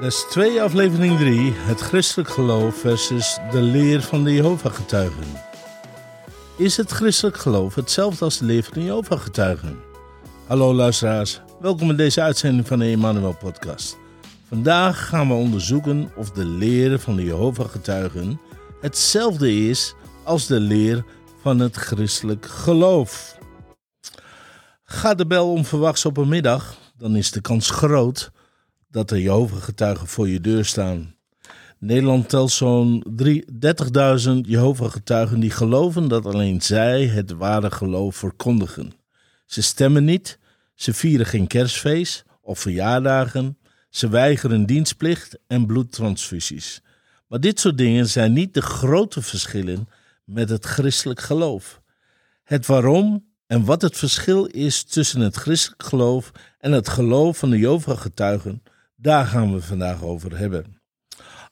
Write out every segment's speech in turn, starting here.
Les 2, aflevering 3. Het christelijk geloof versus de leer van de Jehovah-getuigen. Is het christelijk geloof hetzelfde als de leer van de Jehovah-getuigen? Hallo luisteraars, welkom in deze uitzending van de Emmanuel Podcast. Vandaag gaan we onderzoeken of de leer van de Jehovah-getuigen hetzelfde is als de leer van het christelijk geloof. Gaat de bel onverwachts op een middag, dan is de kans groot dat er Jehovah-getuigen voor je deur staan. Nederland telt zo'n 30.000 Jehovah-getuigen die geloven dat alleen zij het ware geloof verkondigen. Ze stemmen niet, ze vieren geen kerstfeest of verjaardagen, ze weigeren dienstplicht en bloedtransfusies. Maar dit soort dingen zijn niet de grote verschillen met het christelijk geloof. Het waarom en wat het verschil is tussen het christelijk geloof en het geloof van de Jehovah-getuigen daar gaan we vandaag over hebben.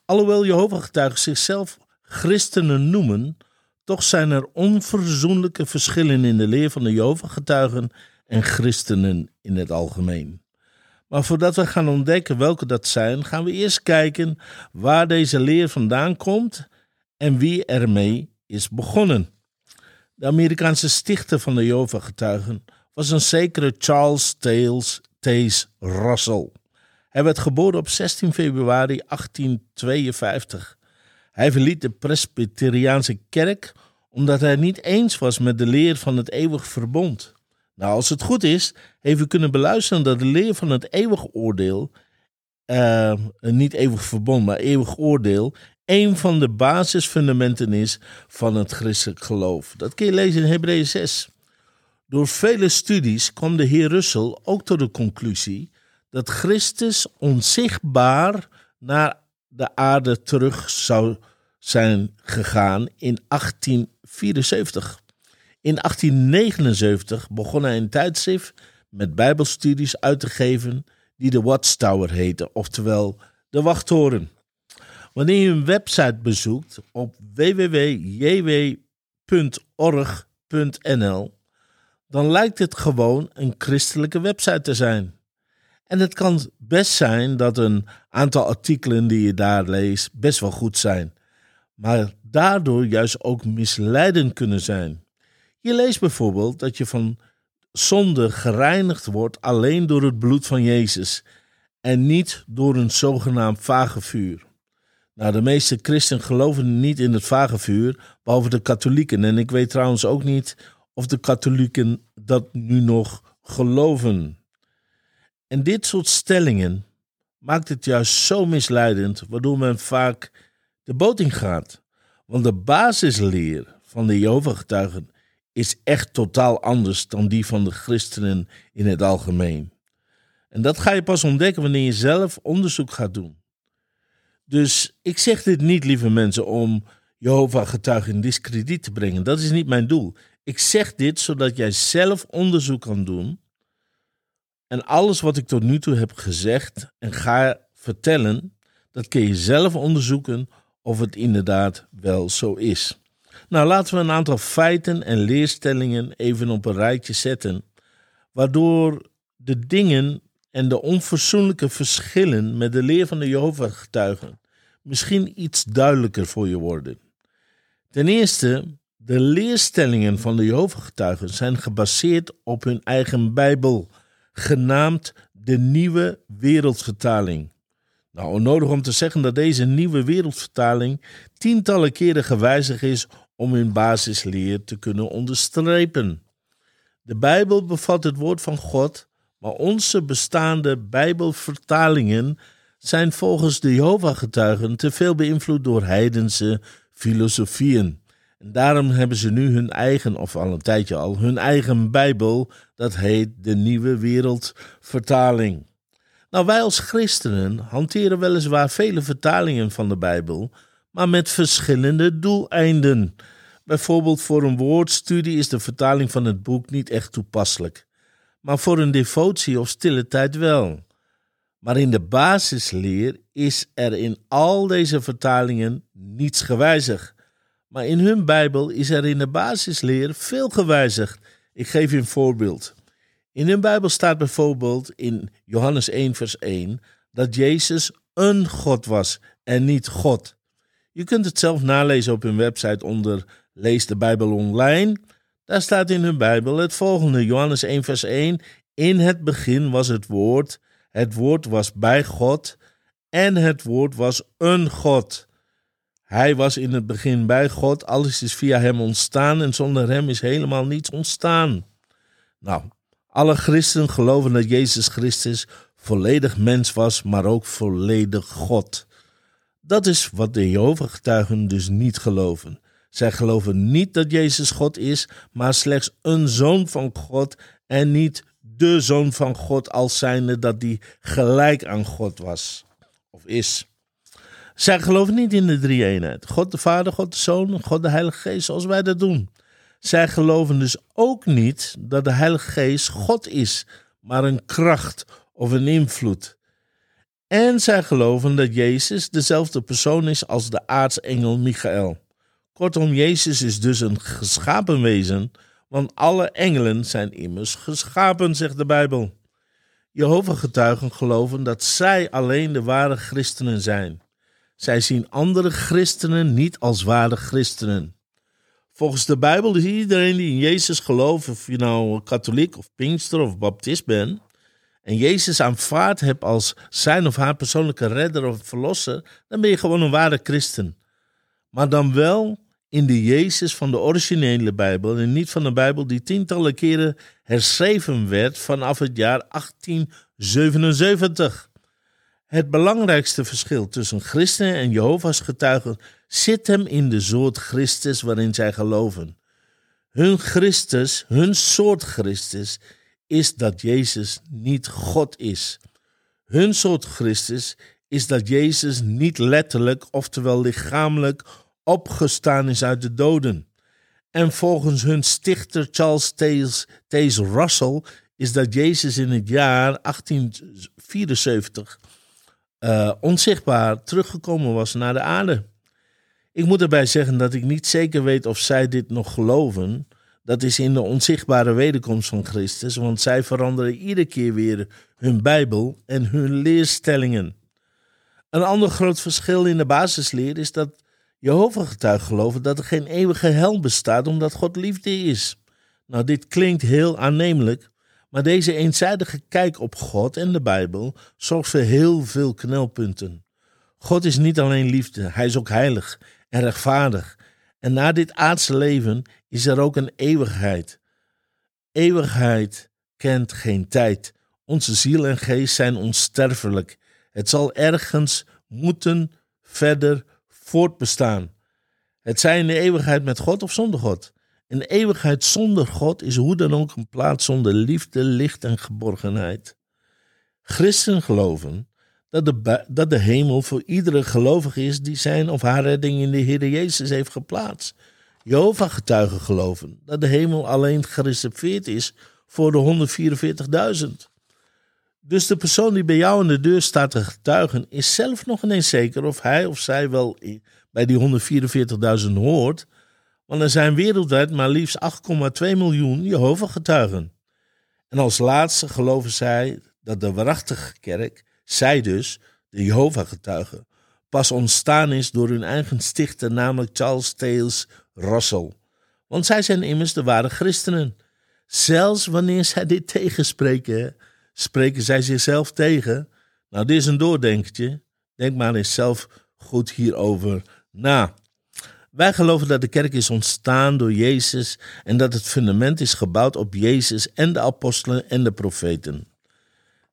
Alhoewel Jehovah-getuigen zichzelf christenen noemen, toch zijn er onverzoenlijke verschillen in de leer van de Jehovah-getuigen en christenen in het algemeen. Maar voordat we gaan ontdekken welke dat zijn, gaan we eerst kijken waar deze leer vandaan komt en wie ermee is begonnen. De Amerikaanse stichter van de Jehovah-getuigen was een zekere Charles Tales Taze Russell. Hij werd geboren op 16 februari 1852. Hij verliet de Presbyteriaanse kerk omdat hij niet eens was met de leer van het eeuwig verbond. Nou, als het goed is, heeft u kunnen beluisteren dat de leer van het eeuwig oordeel, uh, niet eeuwig verbond, maar eeuwig oordeel, een van de basisfundamenten is van het christelijk geloof. Dat kun je lezen in Hebreeën 6. Door vele studies kwam de heer Russell ook tot de conclusie dat Christus onzichtbaar naar de aarde terug zou zijn gegaan in 1874. In 1879 begon hij een tijdschrift met bijbelstudies uit te geven die de Watchtower heette, oftewel de wachttoren. Wanneer je een website bezoekt op www.jw.org.nl, dan lijkt het gewoon een christelijke website te zijn. En het kan best zijn dat een aantal artikelen die je daar leest best wel goed zijn, maar daardoor juist ook misleidend kunnen zijn. Je leest bijvoorbeeld dat je van zonde gereinigd wordt alleen door het bloed van Jezus en niet door een zogenaamd vagevuur. Nou, de meeste christenen geloven niet in het vagevuur, behalve de katholieken. En ik weet trouwens ook niet of de katholieken dat nu nog geloven. En dit soort stellingen maakt het juist zo misleidend, waardoor men vaak de boot gaat. Want de basisleer van de Jehovah-getuigen is echt totaal anders dan die van de christenen in het algemeen. En dat ga je pas ontdekken wanneer je zelf onderzoek gaat doen. Dus ik zeg dit niet, lieve mensen, om Jehovah-getuigen in discrediet te brengen. Dat is niet mijn doel. Ik zeg dit zodat jij zelf onderzoek kan doen en alles wat ik tot nu toe heb gezegd en ga vertellen, dat kun je zelf onderzoeken of het inderdaad wel zo is. Nou, laten we een aantal feiten en leerstellingen even op een rijtje zetten, waardoor de dingen en de onverzoenlijke verschillen met de leer van de Jehovah-getuigen misschien iets duidelijker voor je worden. Ten eerste, de leerstellingen van de Jehovah-getuigen zijn gebaseerd op hun eigen Bijbel genaamd de Nieuwe Wereldvertaling. Nou, onnodig om te zeggen dat deze Nieuwe Wereldvertaling tientallen keren gewijzigd is om hun basisleer te kunnen onderstrepen. De Bijbel bevat het woord van God, maar onze bestaande Bijbelvertalingen zijn volgens de Jehovah-getuigen te veel beïnvloed door heidense filosofieën. Daarom hebben ze nu hun eigen, of al een tijdje al, hun eigen Bijbel. Dat heet de Nieuwe Wereldvertaling. Nou, wij als christenen hanteren weliswaar vele vertalingen van de Bijbel, maar met verschillende doeleinden. Bijvoorbeeld voor een woordstudie is de vertaling van het boek niet echt toepasselijk, maar voor een devotie of stille tijd wel. Maar in de basisleer is er in al deze vertalingen niets gewijzigd. Maar in hun Bijbel is er in de basisleer veel gewijzigd. Ik geef je een voorbeeld. In hun Bijbel staat bijvoorbeeld in Johannes 1, vers 1 dat Jezus een God was en niet God. Je kunt het zelf nalezen op hun website onder Lees de Bijbel online. Daar staat in hun Bijbel het volgende: Johannes 1, vers 1. In het begin was het woord, het woord was bij God en het woord was een God. Hij was in het begin bij God, alles is via hem ontstaan en zonder hem is helemaal niets ontstaan. Nou, alle christenen geloven dat Jezus Christus volledig mens was, maar ook volledig God. Dat is wat de Jehovah-getuigen dus niet geloven. Zij geloven niet dat Jezus God is, maar slechts een zoon van God en niet de zoon van God als zijnde dat die gelijk aan God was of is. Zij geloven niet in de drie eenheid. God de Vader, God de Zoon God de Heilige Geest zoals wij dat doen. Zij geloven dus ook niet dat de Heilige Geest God is, maar een kracht of een invloed. En zij geloven dat Jezus dezelfde persoon is als de aartsengel Michael. Kortom, Jezus is dus een geschapen wezen, want alle engelen zijn immers geschapen, zegt de Bijbel. Jehovah-getuigen geloven dat zij alleen de ware christenen zijn. Zij zien andere christenen niet als ware christenen. Volgens de Bijbel is iedereen die in Jezus gelooft, of je nou katholiek of pinkster of baptist bent, en Jezus aanvaard hebt als zijn of haar persoonlijke redder of verlosser, dan ben je gewoon een ware christen. Maar dan wel in de Jezus van de originele Bijbel en niet van de Bijbel die tientallen keren herschreven werd vanaf het jaar 1877. Het belangrijkste verschil tussen christenen en Jehovah's getuigen zit hem in de soort Christus waarin zij geloven. Hun Christus, hun soort Christus, is dat Jezus niet God is. Hun soort Christus is dat Jezus niet letterlijk, oftewel lichamelijk, opgestaan is uit de doden. En volgens hun stichter Charles Taze Russell is dat Jezus in het jaar 1874 uh, onzichtbaar teruggekomen was naar de aarde. Ik moet erbij zeggen dat ik niet zeker weet of zij dit nog geloven. Dat is in de onzichtbare wederkomst van Christus, want zij veranderen iedere keer weer hun Bijbel en hun leerstellingen. Een ander groot verschil in de basisleer is dat Jehovah-getuigen geloven dat er geen eeuwige hel bestaat omdat God liefde is. Nou, dit klinkt heel aannemelijk, maar deze eenzijdige kijk op God en de Bijbel zorgt voor heel veel knelpunten. God is niet alleen liefde, hij is ook heilig en rechtvaardig. En na dit aardse leven is er ook een eeuwigheid. Eeuwigheid kent geen tijd. Onze ziel en geest zijn onsterfelijk. Het zal ergens moeten verder voortbestaan. Het zij in de eeuwigheid met God of zonder God. Een eeuwigheid zonder God is hoe dan ook een plaats zonder liefde, licht en geborgenheid. Christen geloven dat de, dat de hemel voor iedere gelovige is die zijn of haar redding in de Heer Jezus heeft geplaatst. Jehovah-getuigen geloven dat de hemel alleen gereserveerd is voor de 144.000. Dus de persoon die bij jou aan de deur staat te getuigen, is zelf nog ineens zeker of hij of zij wel bij die 144.000 hoort. Want er zijn wereldwijd maar liefst 8,2 miljoen Jehovah-getuigen. En als laatste geloven zij dat de waarachtige kerk, zij dus, de Jehovah-getuigen, pas ontstaan is door hun eigen stichter, namelijk Charles Tales Russell. Want zij zijn immers de ware christenen. Zelfs wanneer zij dit tegenspreken, spreken zij zichzelf tegen. Nou, dit is een doordenkertje. Denk maar eens zelf goed hierover na. Wij geloven dat de kerk is ontstaan door Jezus en dat het fundament is gebouwd op Jezus en de apostelen en de profeten.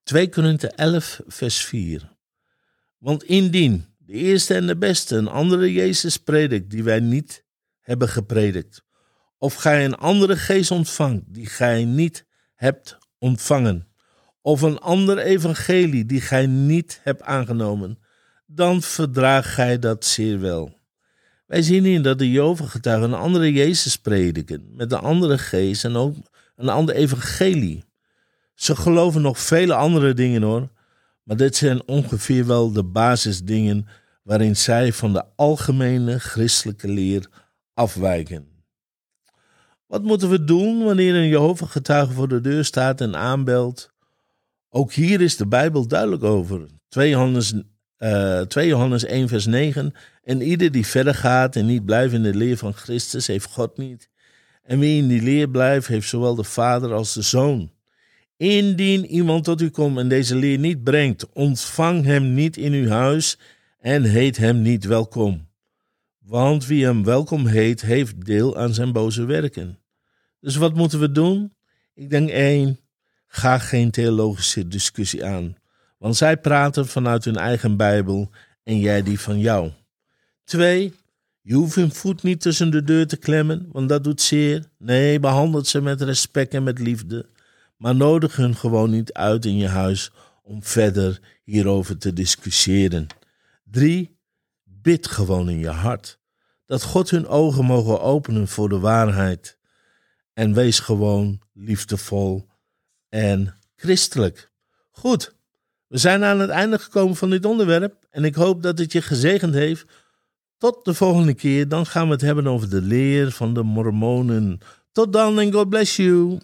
2 Korinthe 11, vers 4. Want indien de eerste en de beste een andere Jezus predikt die wij niet hebben gepredikt, of gij een andere geest ontvangt die gij niet hebt ontvangen, of een ander evangelie die gij niet hebt aangenomen, dan verdraagt gij dat zeer wel. Wij zien hier dat de Joven-getuigen een andere Jezus prediken, met een andere geest en ook een ander evangelie. Ze geloven nog vele andere dingen hoor, maar dit zijn ongeveer wel de basisdingen waarin zij van de algemene christelijke leer afwijken. Wat moeten we doen wanneer een Jehovah-getuige voor de deur staat en aanbelt? Ook hier is de Bijbel duidelijk over. 2 Johannes uh, 2 Johannes 1, vers 9. En ieder die verder gaat en niet blijft in de leer van Christus, heeft God niet. En wie in die leer blijft, heeft zowel de Vader als de Zoon. Indien iemand tot u komt en deze leer niet brengt, ontvang hem niet in uw huis en heet hem niet welkom. Want wie hem welkom heet, heeft deel aan zijn boze werken. Dus wat moeten we doen? Ik denk één, ga geen theologische discussie aan. Want zij praten vanuit hun eigen Bijbel en jij die van jou. Twee, je hoeft hun voet niet tussen de deur te klemmen, want dat doet zeer. Nee, behandel ze met respect en met liefde. Maar nodig hun gewoon niet uit in je huis om verder hierover te discussiëren. Drie, bid gewoon in je hart. Dat God hun ogen mogen openen voor de waarheid. En wees gewoon liefdevol en christelijk. Goed, we zijn aan het einde gekomen van dit onderwerp en ik hoop dat het je gezegend heeft. Tot de volgende keer, dan gaan we het hebben over de leer van de Mormonen. Tot dan en God bless you.